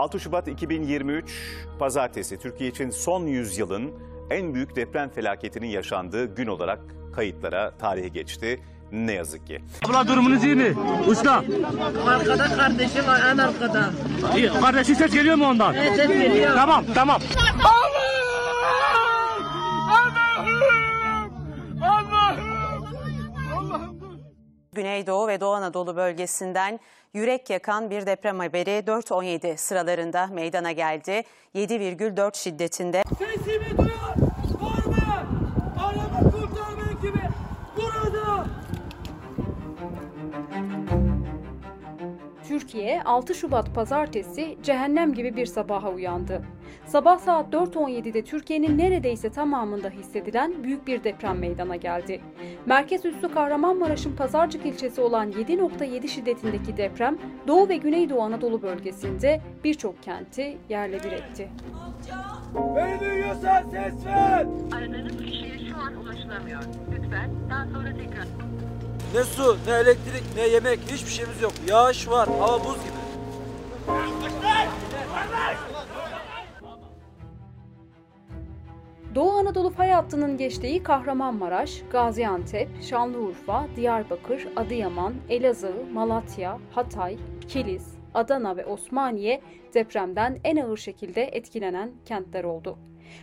6 Şubat 2023 Pazartesi Türkiye için son yüzyılın en büyük deprem felaketinin yaşandığı gün olarak kayıtlara tarihe geçti. Ne yazık ki. Abla durumunuz iyi mi? Usta. Arkada kardeşim var en arkada. İyi, Kardeşin ses geliyor mu ondan? Evet ses geliyor. Tamam tamam. Güneydoğu ve Doğu Anadolu bölgesinden yürek yakan bir deprem haberi 4.17 sıralarında meydana geldi. 7,4 şiddetinde Sesimi duyan var mı? Arama kurtarma ekibi burada. Türkiye 6 Şubat pazartesi cehennem gibi bir sabaha uyandı. Sabah saat 4.17'de Türkiye'nin neredeyse tamamında hissedilen büyük bir deprem meydana geldi. Merkez üssü Kahramanmaraş'ın Pazarcık ilçesi olan 7.7 şiddetindeki deprem Doğu ve Güneydoğu Anadolu bölgesinde birçok kenti yerle bir etti. Beni duyuyorsan ses ver. Aradığınız kişiye şu an ulaşılamıyor. Lütfen daha sonra tekrar... Ne su, ne elektrik, ne yemek hiçbir şeyimiz yok. Yağış var, hava buz gibi. Doğu Anadolu fay hattının geçtiği Kahramanmaraş, Gaziantep, Şanlıurfa, Diyarbakır, Adıyaman, Elazığ, Malatya, Hatay, Kilis, Adana ve Osmaniye depremden en ağır şekilde etkilenen kentler oldu.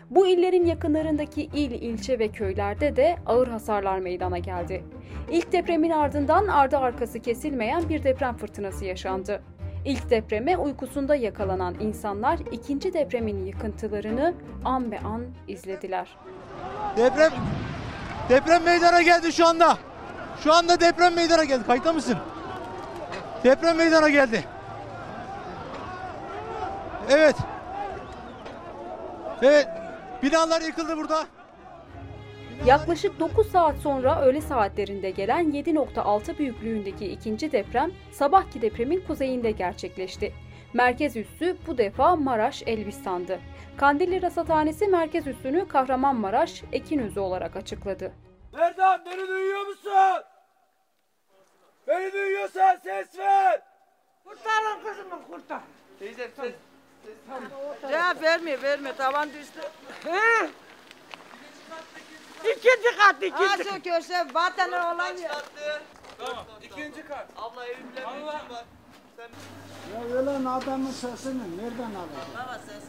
Bu illerin yakınlarındaki il, ilçe ve köylerde de ağır hasarlar meydana geldi. İlk depremin ardından ardı arkası kesilmeyen bir deprem fırtınası yaşandı. İlk depreme uykusunda yakalanan insanlar ikinci depremin yıkıntılarını an be an izlediler. Deprem deprem meydana geldi şu anda. Şu anda deprem meydana geldi. Kayıtta mısın? Deprem meydana geldi. Evet. Evet. Binalar yıkıldı burada. Yaklaşık 9 saat sonra öğle saatlerinde gelen 7.6 büyüklüğündeki ikinci deprem sabahki depremin kuzeyinde gerçekleşti. Merkez üssü bu defa Maraş Elbistan'dı. Kandilli Rasathanesi merkez üssünü Kahramanmaraş Ekinözü olarak açıkladı. Erdem beni duyuyor musun? Beni duyuyorsan ses ver. Kurtarın kızımı kurtar. Teyze ses. Cevap vermiyor vermiyor tavan düştü. İkinci kat ikinci kat. Az görse vatanı olan ya. İkinci kat. Abla evimde bir işim var. Ya ölen adamın sesini nereden alacak? Baba ses.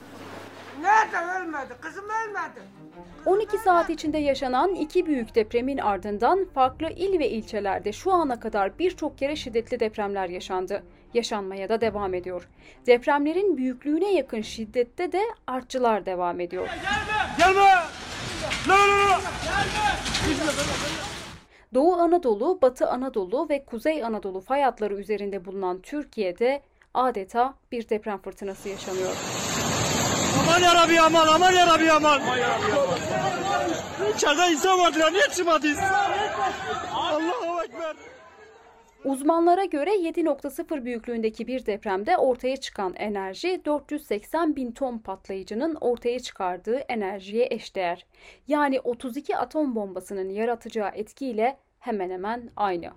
Nerede ölmedi? Kızım ölmedi. 12 saat içinde yaşanan iki büyük depremin ardından farklı il ve ilçelerde şu ana kadar birçok kere şiddetli depremler yaşandı. Yaşanmaya da devam ediyor. Depremlerin büyüklüğüne yakın şiddette de artçılar devam ediyor. Gelme. La la la. Doğu Anadolu, Batı Anadolu ve Kuzey Anadolu fay hatları üzerinde bulunan Türkiye'de adeta bir deprem fırtınası yaşanıyor. Aman yarabbi aman aman yarabbi aman. İçeride insan vardı ya niye çıkmadınız? Allahu Ekber. Uzmanlara göre 7.0 büyüklüğündeki bir depremde ortaya çıkan enerji 480 bin ton patlayıcının ortaya çıkardığı enerjiye eşdeğer. Yani 32 atom bombasının yaratacağı etkiyle hemen hemen aynı.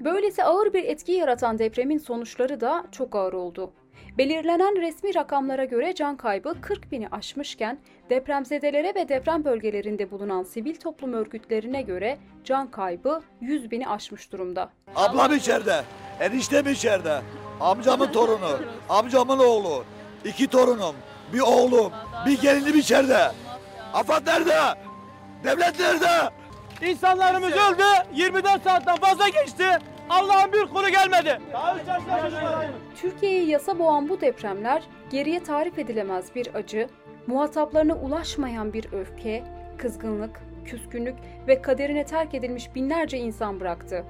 Böylesi ağır bir etki yaratan depremin sonuçları da çok ağır oldu. Belirlenen resmi rakamlara göre can kaybı 40 bini aşmışken depremzedelere ve deprem bölgelerinde bulunan sivil toplum örgütlerine göre can kaybı 100 bini aşmış durumda. Ablam içeride, eniştem içeride, amcamın torunu, amcamın oğlu, iki torunum, bir oğlum, bir gelinim içeride. Afat nerede? Devlet nerede? İnsanlarımız öldü. 24 saatten fazla geçti. Allah'ın bir kulu gelmedi. Türkiye'yi yasa boğan bu depremler geriye tarif edilemez bir acı, muhataplarına ulaşmayan bir öfke, kızgınlık, küskünlük ve kaderine terk edilmiş binlerce insan bıraktı.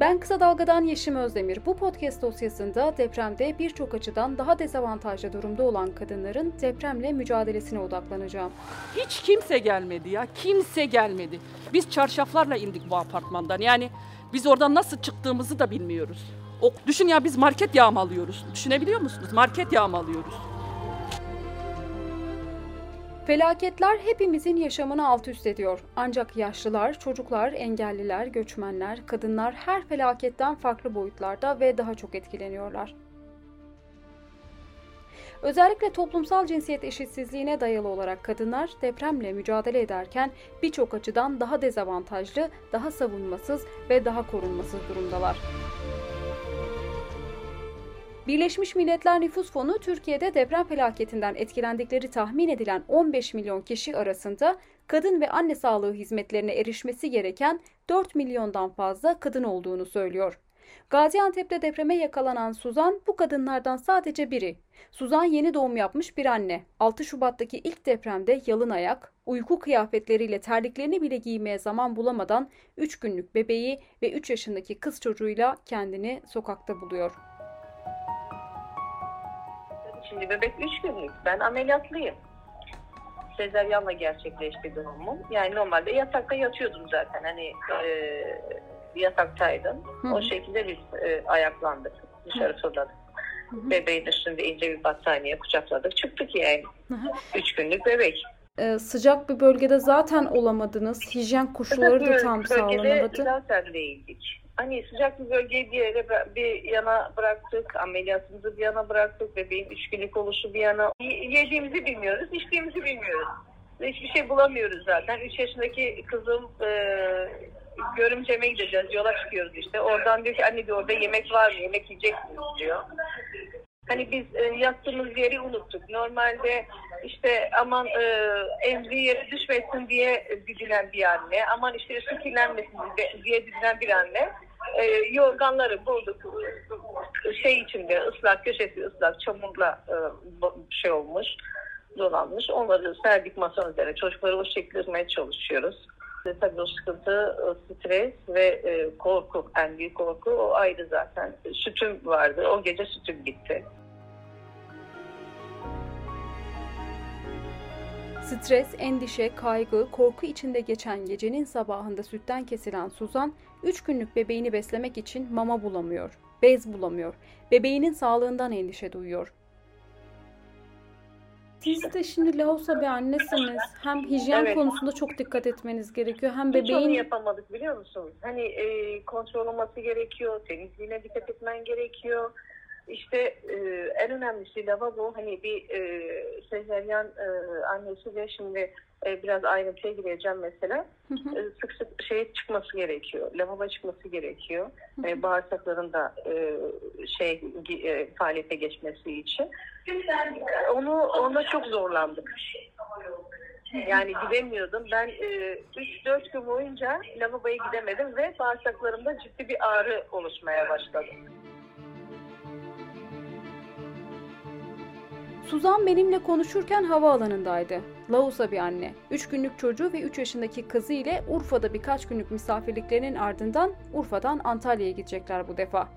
Ben Kısa Dalga'dan Yeşim Özdemir. Bu podcast dosyasında depremde birçok açıdan daha dezavantajlı durumda olan kadınların depremle mücadelesine odaklanacağım. Hiç kimse gelmedi ya. Kimse gelmedi. Biz çarşaflarla indik bu apartmandan. Yani biz oradan nasıl çıktığımızı da bilmiyoruz. O, düşün ya biz market yağmalıyoruz. Düşünebiliyor musunuz? Market yağmalıyoruz. Felaketler hepimizin yaşamını alt üst ediyor. Ancak yaşlılar, çocuklar, engelliler, göçmenler, kadınlar her felaketten farklı boyutlarda ve daha çok etkileniyorlar. Özellikle toplumsal cinsiyet eşitsizliğine dayalı olarak kadınlar depremle mücadele ederken birçok açıdan daha dezavantajlı, daha savunmasız ve daha korunmasız durumdalar. Birleşmiş Milletler Nüfus Fonu Türkiye'de deprem felaketinden etkilendikleri tahmin edilen 15 milyon kişi arasında kadın ve anne sağlığı hizmetlerine erişmesi gereken 4 milyondan fazla kadın olduğunu söylüyor. Gaziantep'te depreme yakalanan Suzan bu kadınlardan sadece biri. Suzan yeni doğum yapmış bir anne. 6 Şubat'taki ilk depremde yalın ayak, uyku kıyafetleriyle terliklerini bile giymeye zaman bulamadan 3 günlük bebeği ve 3 yaşındaki kız çocuğuyla kendini sokakta buluyor. Şimdi bebek 3 günlük. Ben ameliyatlıyım. Sezeryanla gerçekleşti doğumum. Yani normalde yatakta yatıyordum zaten. Hani e, yataktaydım. Hı. O şekilde biz e, ayaklandık. Dışarı fırladık. Bebeğin üstünde ince bir battaniye kucakladık. Çıktık yani. Hı hı. 3 günlük bebek. Ee, sıcak bir bölgede zaten olamadınız. Hijyen koşulları da tam sağlanamadı. zaten değildik. Hani sıcak bir bölgeyi bir yere bir yana bıraktık, ameliyatımızı bir yana bıraktık, bebeğin üç günlük oluşu bir yana. Yediğimizi bilmiyoruz, içtiğimizi bilmiyoruz. Hiçbir şey bulamıyoruz zaten. Üç yaşındaki kızım e, görümceme gideceğiz, yola çıkıyoruz işte. Oradan diyor ki anne diyor orada yemek var mı, yemek yiyecek miyiz diyor. Hani biz e, yattığımız yeri unuttuk. Normalde işte aman e, emziği yere düşmesin diye didilen bir anne, aman işte su kirlenmesin diye- didilen bir anne. E, yorganları bulduk şey içinde ıslak köşesi ıslak çamurla e, şey olmuş dolanmış. Onları serdik masanın üzerine. Çocukları o şekilde çalışıyoruz. E, tabii o sıkıntı, o stres ve e, korku, en büyük korku o ayrı zaten. Sütüm vardı. O gece sütüm gitti. Stres, endişe, kaygı, korku içinde geçen gecenin sabahında sütten kesilen Suzan, 3 günlük bebeğini beslemek için mama bulamıyor, bez bulamıyor, bebeğinin sağlığından endişe duyuyor. Siz de şimdi Laos'a bir annesiniz. Hem hijyen Evet. konusunda çok dikkat etmeniz gerekiyor. Hem Hiç onu bebeğin yapamadık biliyor musun? Hani e, kontrol olması gerekiyor, temizliğine dikkat etmen gerekiyor. İşte e, en önemlisi lavabo hani bir e, sezeryan e, annesi ve şimdi e, biraz ayrıntıya gireceğim mesela. E, sık sık şeye çıkması gerekiyor. Lavabo çıkması gerekiyor. E, bağırsakların da e, şey e, faaliyete geçmesi için. Onu ona çok zorlandık. Yani gidemiyordum. Ben e, 3-4 gün boyunca lavaboya gidemedim ve bağırsaklarımda ciddi bir ağrı oluşmaya başladı. Suzan benimle konuşurken havaalanındaydı. Laos'a bir anne. 3 günlük çocuğu ve 3 yaşındaki kızı ile Urfa'da birkaç günlük misafirliklerinin ardından Urfa'dan Antalya'ya gidecekler bu defa.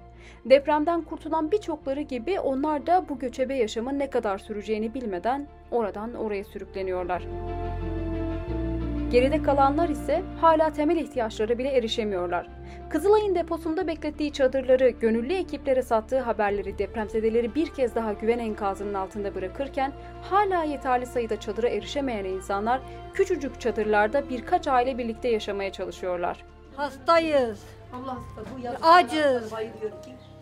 Depremden kurtulan birçokları gibi onlar da bu göçebe yaşamın ne kadar süreceğini bilmeden oradan oraya sürükleniyorlar. Geride kalanlar ise hala temel ihtiyaçlara bile erişemiyorlar. Kızılay'ın deposunda beklettiği çadırları, gönüllü ekiplere sattığı haberleri depremzedeleri bir kez daha güven enkazının altında bırakırken hala yeterli sayıda çadıra erişemeyen insanlar küçücük çadırlarda birkaç aile birlikte yaşamaya çalışıyorlar. Hastayız. Acız.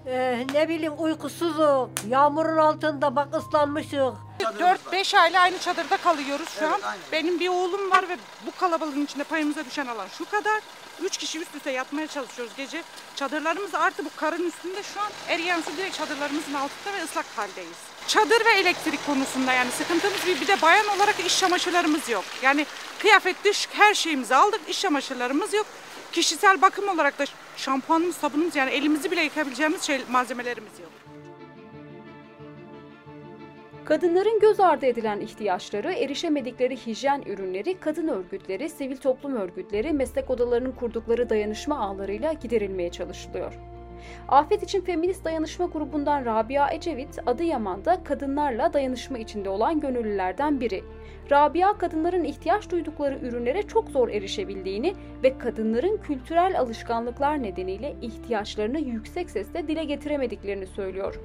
Ee, ne bileyim uykusuzuk. Yağmurun altında bak ıslanmışık. 4-5 aile aynı çadırda kalıyoruz şu an. Benim bir oğlum var ve bu kalabalığın içinde payımıza düşen alan şu kadar. Üç kişi üst üste yatmaya çalışıyoruz gece. Çadırlarımız artı bu karın üstünde şu an eriyen su direkt çadırlarımızın altında ve ıslak haldeyiz. Çadır ve elektrik konusunda yani sıkıntımız bir, bir de bayan olarak iş çamaşırlarımız yok. Yani kıyafet dış her şeyimizi aldık iş çamaşırlarımız yok. Kişisel bakım olarak da şampuanımız, sabunumuz yani elimizi bile yıkayabileceğimiz şey, malzemelerimiz yok. Kadınların göz ardı edilen ihtiyaçları, erişemedikleri hijyen ürünleri, kadın örgütleri, sivil toplum örgütleri, meslek odalarının kurdukları dayanışma ağlarıyla giderilmeye çalışılıyor. Afet için Feminist Dayanışma Grubu'ndan Rabia Ecevit, Adıyaman'da kadınlarla dayanışma içinde olan gönüllülerden biri. Rabia, kadınların ihtiyaç duydukları ürünlere çok zor erişebildiğini ve kadınların kültürel alışkanlıklar nedeniyle ihtiyaçlarını yüksek sesle dile getiremediklerini söylüyor.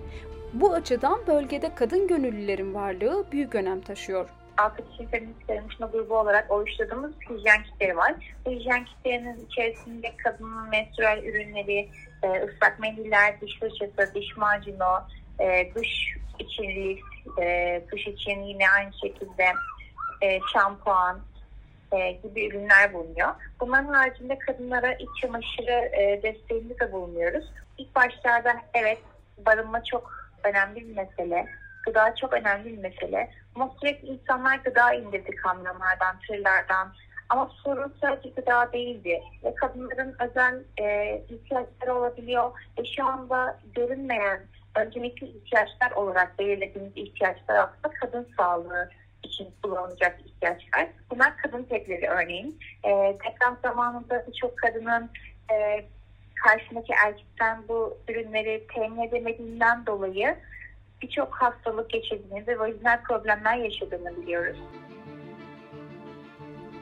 Bu açıdan bölgede kadın gönüllülerin varlığı büyük önem taşıyor. Altı kişi feminist dayanışma grubu olarak oluşturduğumuz hijyen kitleri var. Bu hijyen kitlerinin içerisinde kadının menstrual ürünleri, e, ıslak mendiller, diş fırçası, diş macunu, e, duş için lift, e, duş için yine aynı şekilde e, şampuan e, gibi ürünler bulunuyor. Bunların haricinde kadınlara iç çamaşırı e, desteğinde de bulunuyoruz. İlk başlarda evet barınma çok önemli bir mesele. Gıda çok önemli bir mesele. Ama sürekli insanlar gıda indirdi kamyonlardan, tırlardan. Ama sorun sadece gıda değildi. Ve kadınların özel e, ihtiyaçları olabiliyor. Ve şu anda görünmeyen öncelikli ihtiyaçlar olarak belirlediğimiz ihtiyaçlar aslında kadın sağlığı için kullanılacak ihtiyaçlar. Bunlar kadın petleri örneğin. E, deprem zamanında birçok kadının e, karşındaki erkekten bu ürünleri temin edemediğinden dolayı birçok hastalık geçirdiğini ve vajinal problemler yaşadığını biliyoruz.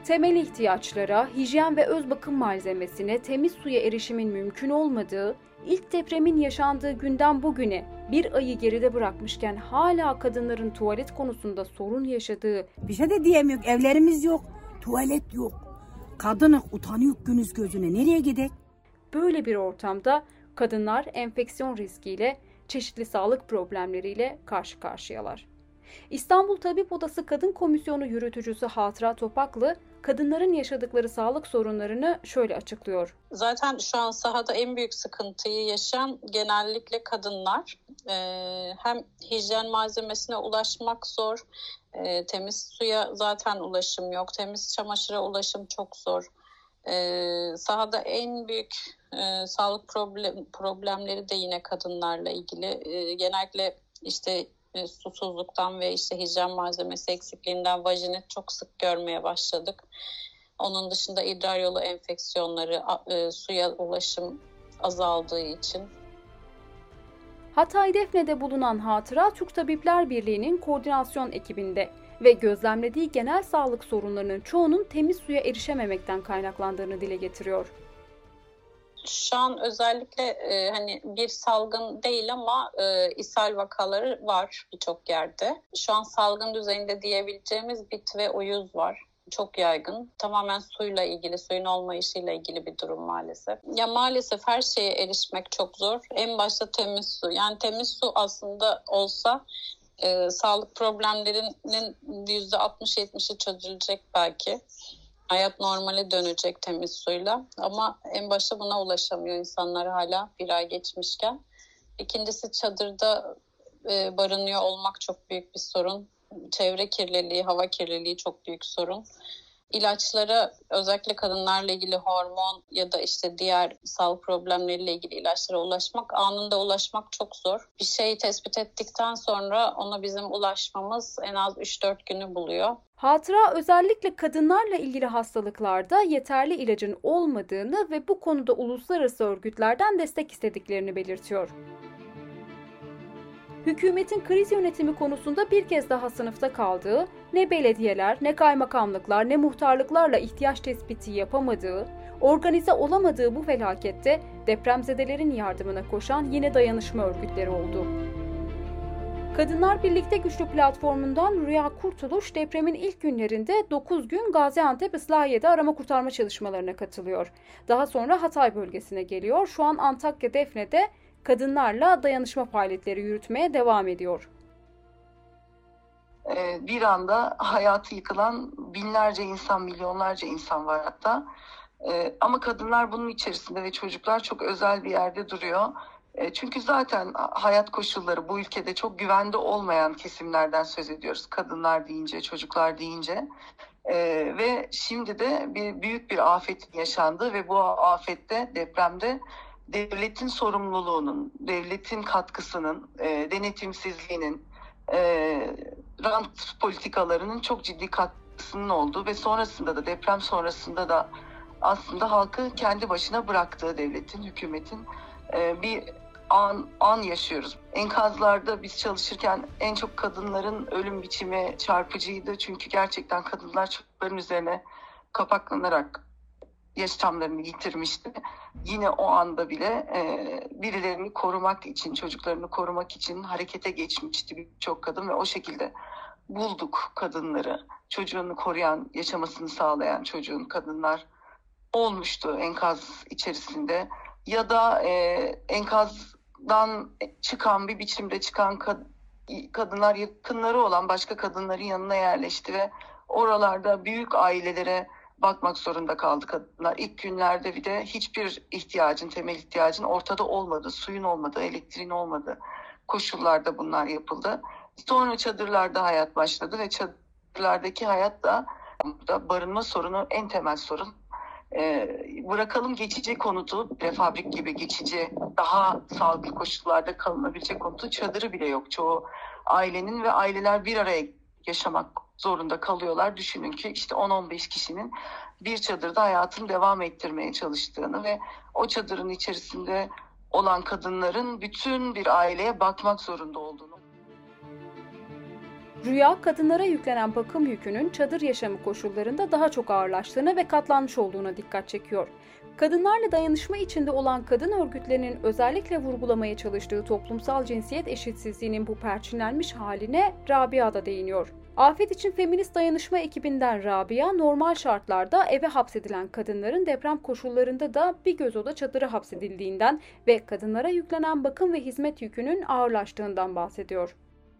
Temel ihtiyaçlara, hijyen ve öz bakım malzemesine, temiz suya erişimin mümkün olmadığı, ilk depremin yaşandığı günden bugüne bir ayı geride bırakmışken hala kadınların tuvalet konusunda sorun yaşadığı Bir şey de diyemiyor. Evlerimiz yok. Tuvalet yok. Kadını utanıyor günüz gözüne. Nereye gidek? Böyle bir ortamda kadınlar enfeksiyon riskiyle, çeşitli sağlık problemleriyle karşı karşıyalar. İstanbul Tabip Odası Kadın Komisyonu yürütücüsü Hatıra Topaklı, kadınların yaşadıkları sağlık sorunlarını şöyle açıklıyor. Zaten şu an sahada en büyük sıkıntıyı yaşayan genellikle kadınlar. Ee, hem hijyen malzemesine ulaşmak zor, ee, temiz suya zaten ulaşım yok, temiz çamaşıra ulaşım çok zor. Ee, sahada en büyük e, sağlık problem, problemleri de yine kadınlarla ilgili. Ee, genellikle işte e, susuzluktan ve işte hijyen malzemesi eksikliğinden vajinit çok sık görmeye başladık. Onun dışında idrar yolu enfeksiyonları, e, suya ulaşım azaldığı için Hatay Defne'de bulunan Hatıra Türk Tabipler Birliği'nin koordinasyon ekibinde ve gözlemlediği genel sağlık sorunlarının çoğunun temiz suya erişememekten kaynaklandığını dile getiriyor. şu an özellikle e, hani bir salgın değil ama e, ishal vakaları var birçok yerde. Şu an salgın düzeyinde diyebileceğimiz bit ve uyuz var. Çok yaygın. Tamamen suyla ilgili, suyun olmayışıyla ilgili bir durum maalesef. Ya maalesef her şeye erişmek çok zor. En başta temiz su. Yani temiz su aslında olsa e, sağlık problemlerinin %60-70'i çözülecek belki. Hayat normale dönecek temiz suyla ama en başta buna ulaşamıyor insanlar hala bir ay geçmişken. İkincisi çadırda e, barınıyor olmak çok büyük bir sorun. Çevre kirliliği, hava kirliliği çok büyük sorun. İlaçlara özellikle kadınlarla ilgili hormon ya da işte diğer sağlık problemleriyle ilgili ilaçlara ulaşmak, anında ulaşmak çok zor. Bir şeyi tespit ettikten sonra ona bizim ulaşmamız en az 3-4 günü buluyor. Hatıra özellikle kadınlarla ilgili hastalıklarda yeterli ilacın olmadığını ve bu konuda uluslararası örgütlerden destek istediklerini belirtiyor. Hükümetin kriz yönetimi konusunda bir kez daha sınıfta kaldığı, ne belediyeler, ne kaymakamlıklar, ne muhtarlıklarla ihtiyaç tespiti yapamadığı, organize olamadığı bu felakette depremzedelerin yardımına koşan yine dayanışma örgütleri oldu. Kadınlar Birlikte Güçlü platformundan Rüya Kurtuluş depremin ilk günlerinde 9 gün Gaziantep Islahiye'de arama kurtarma çalışmalarına katılıyor. Daha sonra Hatay bölgesine geliyor. Şu an Antakya Defne'de kadınlarla dayanışma faaliyetleri yürütmeye devam ediyor. Ee, bir anda hayatı yıkılan binlerce insan, milyonlarca insan var hatta. Ee, ama kadınlar bunun içerisinde ve çocuklar çok özel bir yerde duruyor. E, Çünkü zaten hayat koşulları bu ülkede çok güvende olmayan kesimlerden söz ediyoruz. Kadınlar deyince, çocuklar deyince. Ve şimdi de bir büyük bir afet yaşandı ve bu afette, depremde devletin sorumluluğunun, devletin katkısının, e, denetimsizliğinin, e, rant politikalarının çok ciddi katkısının olduğu ve sonrasında da deprem sonrasında da aslında halkı kendi başına bıraktığı devletin, hükümetin e, bir an, an yaşıyoruz. Enkazlarda biz çalışırken en çok kadınların ölüm biçimi çarpıcıydı. Çünkü gerçekten kadınlar çocukların üzerine kapaklanarak yaşamlarını yitirmişti. Yine o anda bile e, birilerini korumak için, çocuklarını korumak için harekete geçmişti birçok kadın ve o şekilde bulduk kadınları. Çocuğunu koruyan, yaşamasını sağlayan çocuğun kadınlar olmuştu enkaz içerisinde. Ya da e, enkazdan çıkan bir biçimde çıkan kad- kadınlar yakınları olan başka kadınların yanına yerleşti ve oralarda büyük ailelere bakmak zorunda kaldı kadınlar. İlk günlerde bir de hiçbir ihtiyacın, temel ihtiyacın ortada olmadı. Suyun olmadı, elektriğin olmadı koşullarda bunlar yapıldı. Sonra çadırlarda hayat başladı ve çadırlardaki hayat da, da barınma sorunu en temel sorun. Ee, bırakalım geçici konutu, prefabrik gibi geçici, daha sağlıklı koşullarda kalınabilecek konutu çadırı bile yok. Çoğu ailenin ve aileler bir araya yaşamak zorunda kalıyorlar. Düşünün ki işte 10-15 kişinin bir çadırda hayatını devam ettirmeye çalıştığını ve o çadırın içerisinde olan kadınların bütün bir aileye bakmak zorunda olduğunu. Rüya, kadınlara yüklenen bakım yükünün çadır yaşamı koşullarında daha çok ağırlaştığına ve katlanmış olduğuna dikkat çekiyor. Kadınlarla dayanışma içinde olan kadın örgütlerinin özellikle vurgulamaya çalıştığı toplumsal cinsiyet eşitsizliğinin bu perçinlenmiş haline Rabia da değiniyor. Afet için Feminist Dayanışma ekibinden Rabia, normal şartlarda eve hapsedilen kadınların deprem koşullarında da bir göz oda çadıra hapsedildiğinden ve kadınlara yüklenen bakım ve hizmet yükünün ağırlaştığından bahsediyor.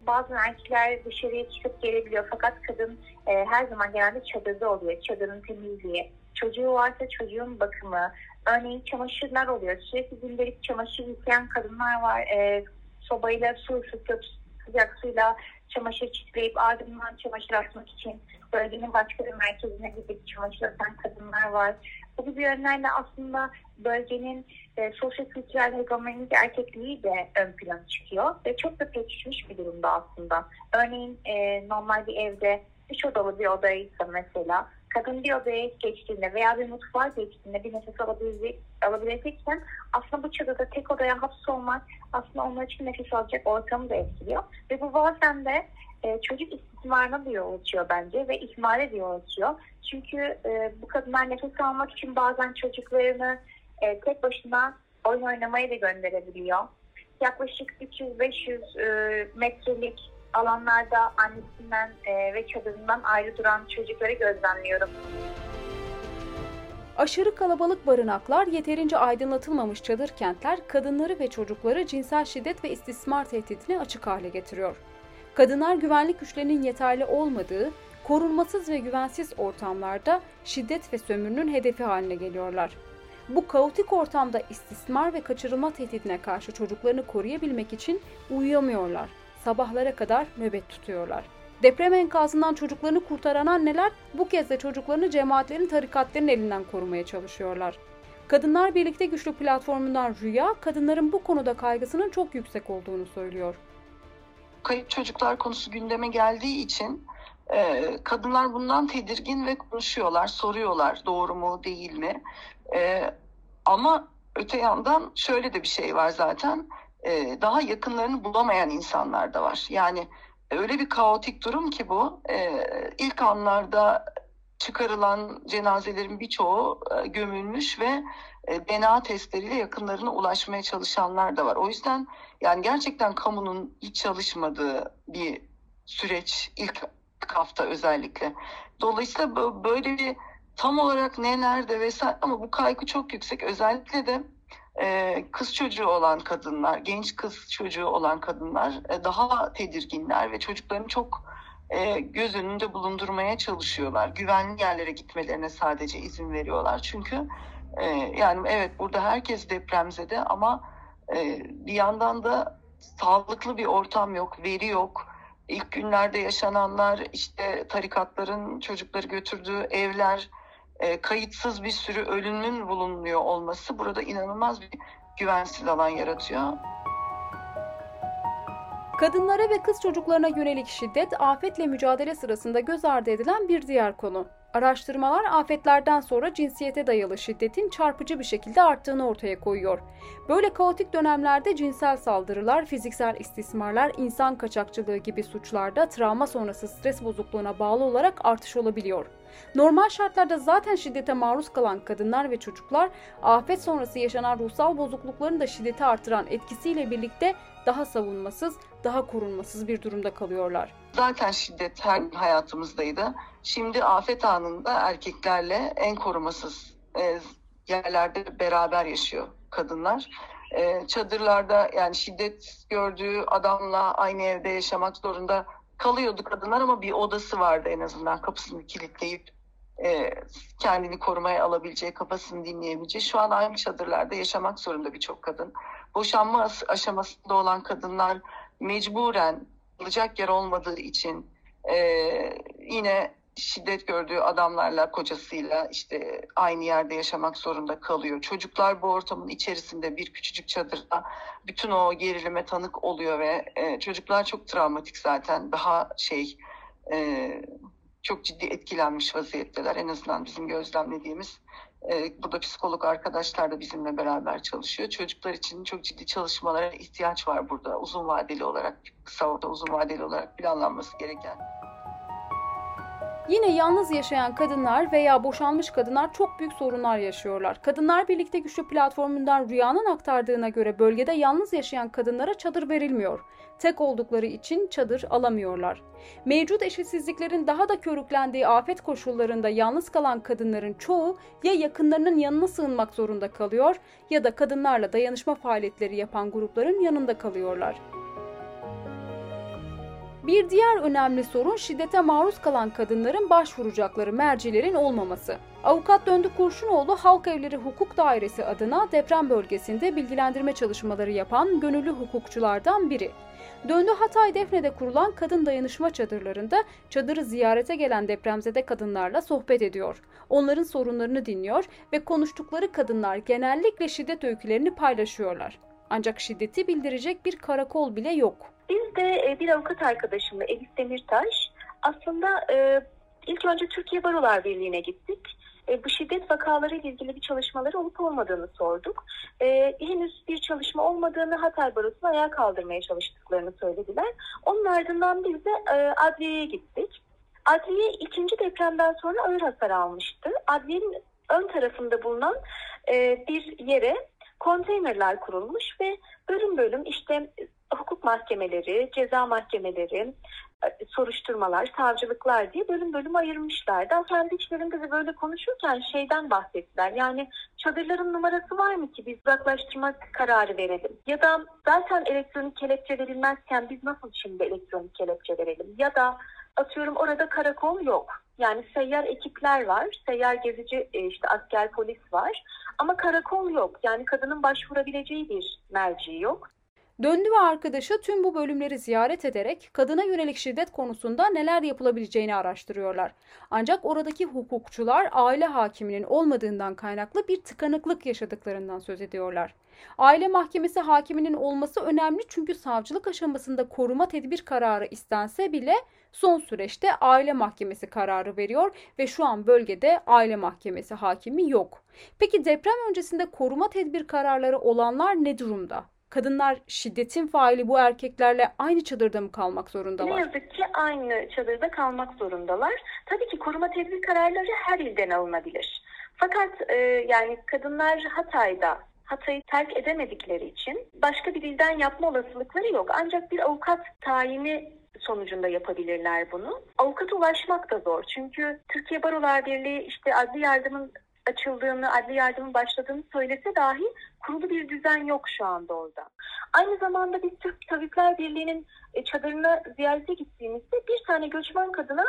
Bazen erkekler dışarıya çıkıp gelebiliyor fakat kadın e, her zaman genelde çadırda oluyor. Çadırın temizliği, çocuğu varsa çocuğun bakımı, örneğin çamaşırlar oluyor. Sürekli gündelik çamaşır yıkayan kadınlar var. E, sobayla su ısıtıp sıcak suyla çamaşır çitleyip ardından çamaşır atmak için bölgenin başka bir merkezine gidip çamaşır atan kadınlar var. Bu gibi yönlerle aslında bölgenin e, sosyo-kültürel hegemonik erkekliği de ön plana çıkıyor ve çok da pekişmiş bir durumda aslında. Örneğin e, normal bir evde üç odalı bir odaysa mesela kadın bir odaya geçtiğinde veya bir mutfağa geçtiğinde bir nefes alabilecek, alabilecekken aslında bu çadırda tek odaya hapsolmak aslında onlar için nefes alacak ortamı da etkiliyor. Ve bu bazen de e, çocuk istismarına da yol açıyor bence ve ihmale de yol açıyor. Çünkü e, bu kadınlar nefes almak için bazen çocuklarını e, tek başına oyun oynamaya da gönderebiliyor. Yaklaşık 300-500 e, metrelik alanlarda annesinden e, ve çadırından ayrı duran çocukları gözlemliyorum. Aşırı kalabalık barınaklar, yeterince aydınlatılmamış çadır kentler kadınları ve çocukları cinsel şiddet ve istismar tehdidine açık hale getiriyor. Kadınlar güvenlik güçlerinin yeterli olmadığı, korunmasız ve güvensiz ortamlarda şiddet ve sömürünün hedefi haline geliyorlar. Bu kaotik ortamda istismar ve kaçırılma tehdidine karşı çocuklarını koruyabilmek için uyuyamıyorlar. Sabahlara kadar nöbet tutuyorlar. Deprem enkazından çocuklarını kurtaran anneler bu kez de çocuklarını cemaatlerin tarikatların elinden korumaya çalışıyorlar. Kadınlar Birlikte Güçlü platformundan Rüya, kadınların bu konuda kaygısının çok yüksek olduğunu söylüyor. Kayıp çocuklar konusu gündeme geldiği için e, kadınlar bundan tedirgin ve konuşuyorlar, soruyorlar doğru mu değil mi? E, ama öte yandan şöyle de bir şey var zaten, e, daha yakınlarını bulamayan insanlar da var. Yani öyle bir kaotik durum ki bu, e, ilk anlarda çıkarılan cenazelerin birçoğu e, gömülmüş ve e, DNA testleriyle yakınlarına ulaşmaya çalışanlar da var. O yüzden yani gerçekten kamunun hiç çalışmadığı bir süreç ilk hafta özellikle. Dolayısıyla böyle bir tam olarak ne nerede vesaire ama bu kaygı çok yüksek. Özellikle de e, kız çocuğu olan kadınlar, genç kız çocuğu olan kadınlar e, daha tedirginler ve çocuklarını çok e, göz önünde bulundurmaya çalışıyorlar. Güvenli yerlere gitmelerine sadece izin veriyorlar. Çünkü e, yani evet burada herkes depremzede ama bir yandan da sağlıklı bir ortam yok, veri yok. İlk günlerde yaşananlar işte tarikatların çocukları götürdüğü evler, e, kayıtsız bir sürü ölümün bulunuyor olması burada inanılmaz bir güvensiz alan yaratıyor. Kadınlara ve kız çocuklarına yönelik şiddet, afetle mücadele sırasında göz ardı edilen bir diğer konu. Araştırmalar afetlerden sonra cinsiyete dayalı şiddetin çarpıcı bir şekilde arttığını ortaya koyuyor. Böyle kaotik dönemlerde cinsel saldırılar, fiziksel istismarlar, insan kaçakçılığı gibi suçlarda travma sonrası stres bozukluğuna bağlı olarak artış olabiliyor. Normal şartlarda zaten şiddete maruz kalan kadınlar ve çocuklar afet sonrası yaşanan ruhsal bozuklukların da şiddeti artıran etkisiyle birlikte daha savunmasız, daha korunmasız bir durumda kalıyorlar. Zaten şiddet her hayatımızdaydı. Şimdi afet anında erkeklerle en korumasız e, yerlerde beraber yaşıyor kadınlar. E, çadırlarda yani şiddet gördüğü adamla aynı evde yaşamak zorunda kalıyordu kadınlar ama bir odası vardı en azından kapısını kilitleyip e, kendini korumaya alabileceği, kafasını dinleyebileceği. Şu an aynı çadırlarda yaşamak zorunda birçok kadın. Boşanma as- aşamasında olan kadınlar mecburen kalacak yer olmadığı için e, yine şiddet gördüğü adamlarla, kocasıyla işte aynı yerde yaşamak zorunda kalıyor. Çocuklar bu ortamın içerisinde bir küçücük çadırda bütün o gerilime tanık oluyor ve e, çocuklar çok travmatik zaten. Daha şey e, çok ciddi etkilenmiş vaziyetteler. En azından bizim gözlemlediğimiz. E, burada psikolog arkadaşlar da bizimle beraber çalışıyor. Çocuklar için çok ciddi çalışmalara ihtiyaç var burada. Uzun vadeli olarak, kısa orta uzun vadeli olarak planlanması gereken. Yine yalnız yaşayan kadınlar veya boşanmış kadınlar çok büyük sorunlar yaşıyorlar. Kadınlar Birlikte Güçlü platformundan Rüya'nın aktardığına göre bölgede yalnız yaşayan kadınlara çadır verilmiyor. Tek oldukları için çadır alamıyorlar. Mevcut eşitsizliklerin daha da körüklendiği afet koşullarında yalnız kalan kadınların çoğu ya yakınlarının yanına sığınmak zorunda kalıyor ya da kadınlarla dayanışma faaliyetleri yapan grupların yanında kalıyorlar. Bir diğer önemli sorun şiddete maruz kalan kadınların başvuracakları mercilerin olmaması. Avukat Döndü Kurşunoğlu Halk Evleri Hukuk Dairesi adına deprem bölgesinde bilgilendirme çalışmaları yapan gönüllü hukukçulardan biri. Döndü Hatay Defne'de kurulan kadın dayanışma çadırlarında çadırı ziyarete gelen depremzede kadınlarla sohbet ediyor. Onların sorunlarını dinliyor ve konuştukları kadınlar genellikle şiddet öykülerini paylaşıyorlar. Ancak şiddeti bildirecek bir karakol bile yok. Biz de e, bir avukat arkadaşımla Elif Demirtaş aslında e, ilk önce Türkiye Barolar Birliği'ne gittik. E, bu şiddet vakaları ile ilgili bir çalışmaları olup olmadığını sorduk. Henüz bir çalışma olmadığını Hatay Barosu'nu ayağa kaldırmaya çalıştıklarını söylediler. Onun ardından biz de adliyeye gittik. Adliye ikinci depremden sonra ağır hasar almıştı. Adliyenin ön tarafında bulunan bir yere konteynerler kurulmuş ve bölüm bölüm işte hukuk mahkemeleri, ceza mahkemeleri, soruşturmalar, savcılıklar diye bölüm bölüm ayırmışlardı. Kendi içlerinde de böyle konuşurken şeyden bahsettiler. Yani çadırların numarası var mı ki biz uzaklaştırmak kararı verelim? Ya da zaten elektronik kelepçe verilmezken biz nasıl şimdi elektronik kelepçe verelim? Ya da atıyorum orada karakol yok. Yani seyyar ekipler var, seyyar gezici işte asker polis var ama karakol yok. Yani kadının başvurabileceği bir merci yok. Döndü ve arkadaşı tüm bu bölümleri ziyaret ederek kadına yönelik şiddet konusunda neler yapılabileceğini araştırıyorlar. Ancak oradaki hukukçular aile hakiminin olmadığından kaynaklı bir tıkanıklık yaşadıklarından söz ediyorlar. Aile mahkemesi hakiminin olması önemli çünkü savcılık aşamasında koruma tedbir kararı istense bile son süreçte aile mahkemesi kararı veriyor ve şu an bölgede aile mahkemesi hakimi yok. Peki deprem öncesinde koruma tedbir kararları olanlar ne durumda? Kadınlar şiddetin faili bu erkeklerle aynı çadırda mı kalmak zorundalar? Ne yazık ki aynı çadırda kalmak zorundalar. Tabii ki koruma tedbir kararları her ilden alınabilir. Fakat e, yani kadınlar Hatay'da Hatay'ı terk edemedikleri için başka bir ilden yapma olasılıkları yok. Ancak bir avukat tayini sonucunda yapabilirler bunu. Avukata ulaşmak da zor. Çünkü Türkiye Barolar Birliği işte adli yardımın açıldığını, adli yardımın başladığını söylese dahi kurulu bir düzen yok şu anda orada. Aynı zamanda biz Türk Tabipler Birliği'nin çadırına ziyarete gittiğimizde bir tane göçmen kadına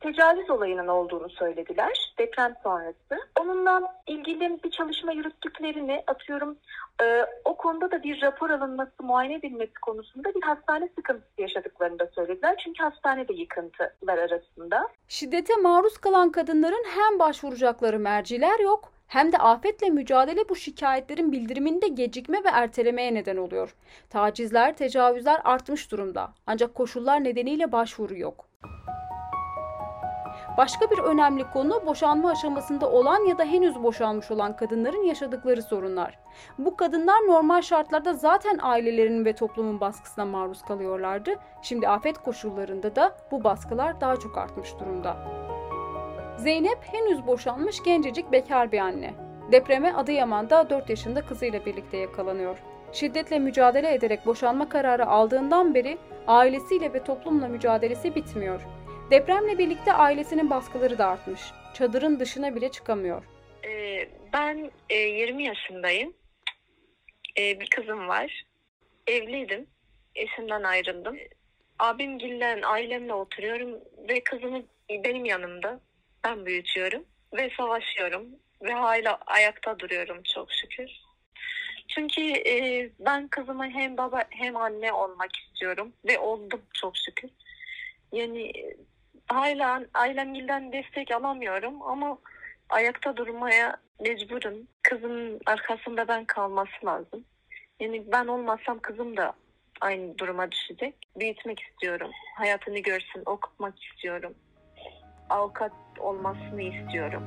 tecavüz olayının olduğunu söylediler deprem sonrası. Onunla ilgili bir çalışma yürüttüklerini atıyorum e, o konuda da bir rapor alınması, muayene edilmesi konusunda bir hastane sıkıntısı yaşadıklarını da söylediler. Çünkü hastane de yıkıntılar arasında. Şiddete maruz kalan kadınların hem başvuracakları merciler yok hem de afetle mücadele bu şikayetlerin bildiriminde gecikme ve ertelemeye neden oluyor. Tacizler, tecavüzler artmış durumda. Ancak koşullar nedeniyle başvuru yok. Başka bir önemli konu boşanma aşamasında olan ya da henüz boşanmış olan kadınların yaşadıkları sorunlar. Bu kadınlar normal şartlarda zaten ailelerinin ve toplumun baskısına maruz kalıyorlardı. Şimdi afet koşullarında da bu baskılar daha çok artmış durumda. Zeynep henüz boşanmış gencecik bekar bir anne. Depreme Adıyaman'da 4 yaşında kızıyla birlikte yakalanıyor. Şiddetle mücadele ederek boşanma kararı aldığından beri ailesiyle ve toplumla mücadelesi bitmiyor. Depremle birlikte ailesinin baskıları da artmış. Çadırın dışına bile çıkamıyor. Ee, ben e, 20 yaşındayım. Ee, bir kızım var. Evliydim. Eşimden ayrıldım. Abimgillen ailemle oturuyorum ve kızımı benim yanımda. Ben büyütüyorum ve savaşıyorum ve hala ayakta duruyorum çok şükür. Çünkü e, ben kızıma hem baba hem anne olmak istiyorum ve oldum çok şükür. Yani e, hala ailemgilden destek alamıyorum ama ayakta durmaya mecburum. Kızımın arkasında ben kalması lazım. Yani ben olmazsam kızım da aynı duruma düşecek. Büyütmek istiyorum. Hayatını görsün, okutmak istiyorum. Avukat olmasını istiyorum.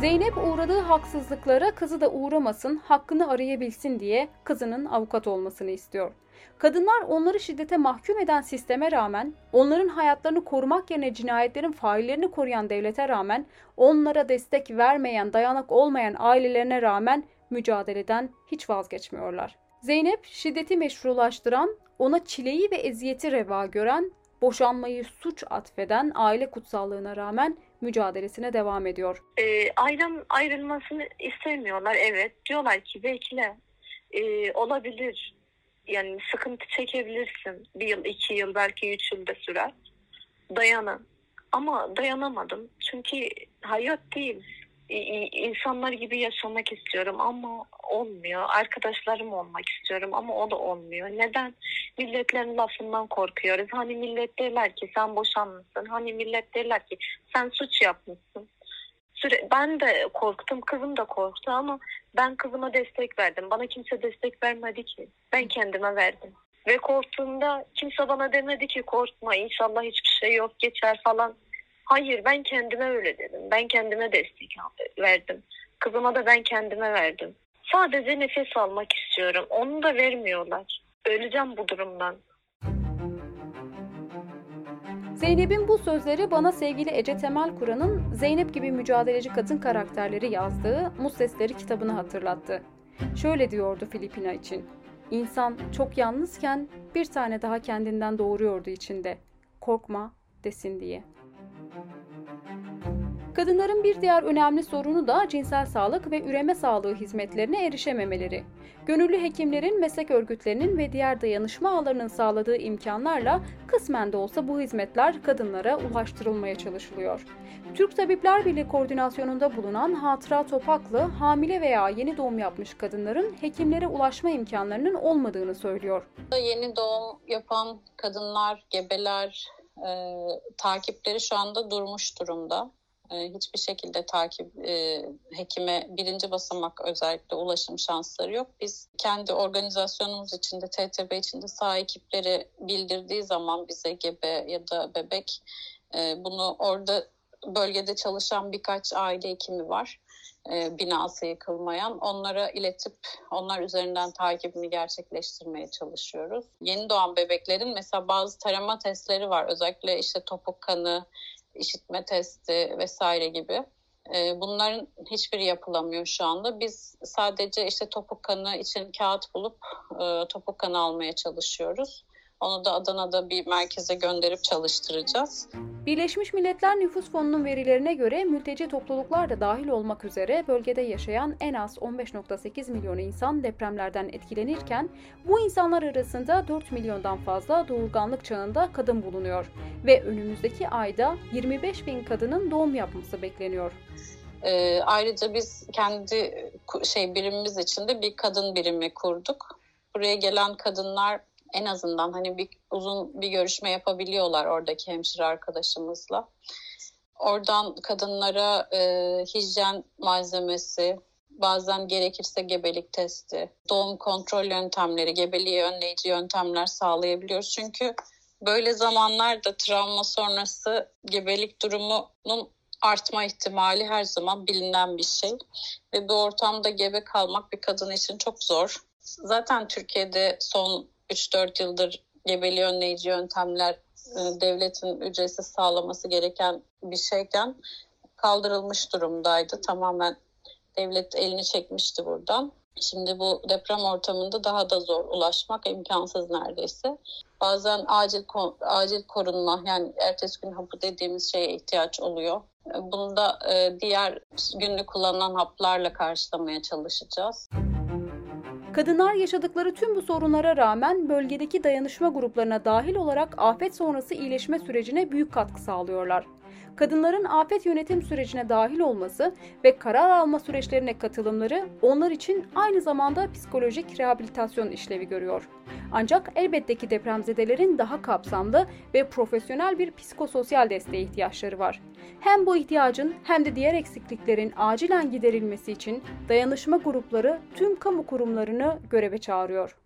Zeynep uğradığı haksızlıklara kızı da uğramasın, hakkını arayabilsin diye kızının avukat olmasını istiyor. Kadınlar onları şiddete mahkum eden sisteme rağmen, onların hayatlarını korumak yerine cinayetlerin faillerini koruyan devlete rağmen, onlara destek vermeyen, dayanak olmayan ailelerine rağmen mücadeleden hiç vazgeçmiyorlar. Zeynep şiddeti meşrulaştıran, ona çileyi ve eziyeti reva gören, boşanmayı suç atfeden aile kutsallığına rağmen mücadelesine devam ediyor. Ee, ailem ayrılmasını istemiyorlar evet. Diyorlar ki bekle. Ee, olabilir. Yani sıkıntı çekebilirsin. Bir yıl, iki yıl, belki üç yıl da sürer. Dayanın. Ama dayanamadım. Çünkü hayat değil. İnsanlar gibi yaşamak istiyorum ama olmuyor. Arkadaşlarım olmak istiyorum ama o da olmuyor. Neden? Milletlerin lafından korkuyoruz. Hani millet derler ki sen boşanmışsın. Hani millet derler ki sen suç yapmışsın. Süre, ben de korktum, kızım da korktu ama ben kızıma destek verdim. Bana kimse destek vermedi ki. Ben kendime verdim. Ve korktuğumda kimse bana demedi ki korkma inşallah hiçbir şey yok geçer falan. Hayır ben kendime öyle dedim. Ben kendime destek verdim. Kızıma da ben kendime verdim. Sadece nefes almak istiyorum. Onu da vermiyorlar. Öleceğim bu durumdan. Zeynep'in bu sözleri bana sevgili Ece Temel Kur'an'ın Zeynep gibi mücadeleci kadın karakterleri yazdığı Muz Sesleri kitabını hatırlattı. Şöyle diyordu Filipina için. İnsan çok yalnızken bir tane daha kendinden doğuruyordu içinde. Korkma desin diye. Kadınların bir diğer önemli sorunu da cinsel sağlık ve üreme sağlığı hizmetlerine erişememeleri. Gönüllü hekimlerin, meslek örgütlerinin ve diğer dayanışma ağlarının sağladığı imkanlarla kısmen de olsa bu hizmetler kadınlara ulaştırılmaya çalışılıyor. Türk Tabipler Birliği koordinasyonunda bulunan Hatıra Topaklı, hamile veya yeni doğum yapmış kadınların hekimlere ulaşma imkanlarının olmadığını söylüyor. Yeni doğum yapan kadınlar, gebeler e, takipleri şu anda durmuş durumda. E, hiçbir şekilde takip e, hekime birinci basamak özellikle ulaşım şansları yok. Biz kendi organizasyonumuz içinde TTB içinde sağ ekipleri bildirdiği zaman bize gebe ya da bebek e, bunu orada bölgede çalışan birkaç aile hekimi var e, binası yıkılmayan onlara iletip onlar üzerinden takibini gerçekleştirmeye çalışıyoruz. Yeni doğan bebeklerin mesela bazı tarama testleri var. Özellikle işte topuk kanı, işitme testi vesaire gibi. E, bunların hiçbiri yapılamıyor şu anda. Biz sadece işte topuk kanı için kağıt bulup e, topuk kanı almaya çalışıyoruz. Onu da Adana'da bir merkeze gönderip çalıştıracağız. Birleşmiş Milletler Nüfus Fonu'nun verilerine göre mülteci topluluklar da dahil olmak üzere bölgede yaşayan en az 15.8 milyon insan depremlerden etkilenirken bu insanlar arasında 4 milyondan fazla doğurganlık çağında kadın bulunuyor ve önümüzdeki ayda 25 bin kadının doğum yapması bekleniyor. Ee, ayrıca biz kendi şey birimimiz içinde bir kadın birimi kurduk. Buraya gelen kadınlar en azından hani bir uzun bir görüşme yapabiliyorlar oradaki hemşire arkadaşımızla. Oradan kadınlara e, hijyen malzemesi, bazen gerekirse gebelik testi, doğum kontrol yöntemleri, gebeliği önleyici yöntemler sağlayabiliyoruz. Çünkü böyle zamanlarda travma sonrası gebelik durumunun artma ihtimali her zaman bilinen bir şey. Ve bu ortamda gebe kalmak bir kadın için çok zor. Zaten Türkiye'de son 3-4 yıldır gebeliği önleyici yöntemler e, devletin ücretsiz sağlaması gereken bir şeyken kaldırılmış durumdaydı. Tamamen devlet elini çekmişti buradan. Şimdi bu deprem ortamında daha da zor ulaşmak imkansız neredeyse. Bazen acil acil korunma yani ertesi gün hapı dediğimiz şeye ihtiyaç oluyor. Bunu da e, diğer günlük kullanılan haplarla karşılamaya çalışacağız. Kadınlar yaşadıkları tüm bu sorunlara rağmen bölgedeki dayanışma gruplarına dahil olarak afet sonrası iyileşme sürecine büyük katkı sağlıyorlar. Kadınların afet yönetim sürecine dahil olması ve karar alma süreçlerine katılımları onlar için aynı zamanda psikolojik rehabilitasyon işlevi görüyor. Ancak elbette ki depremzedelerin daha kapsamlı ve profesyonel bir psikososyal desteğe ihtiyaçları var. Hem bu ihtiyacın hem de diğer eksikliklerin acilen giderilmesi için dayanışma grupları tüm kamu kurumlarını göreve çağırıyor.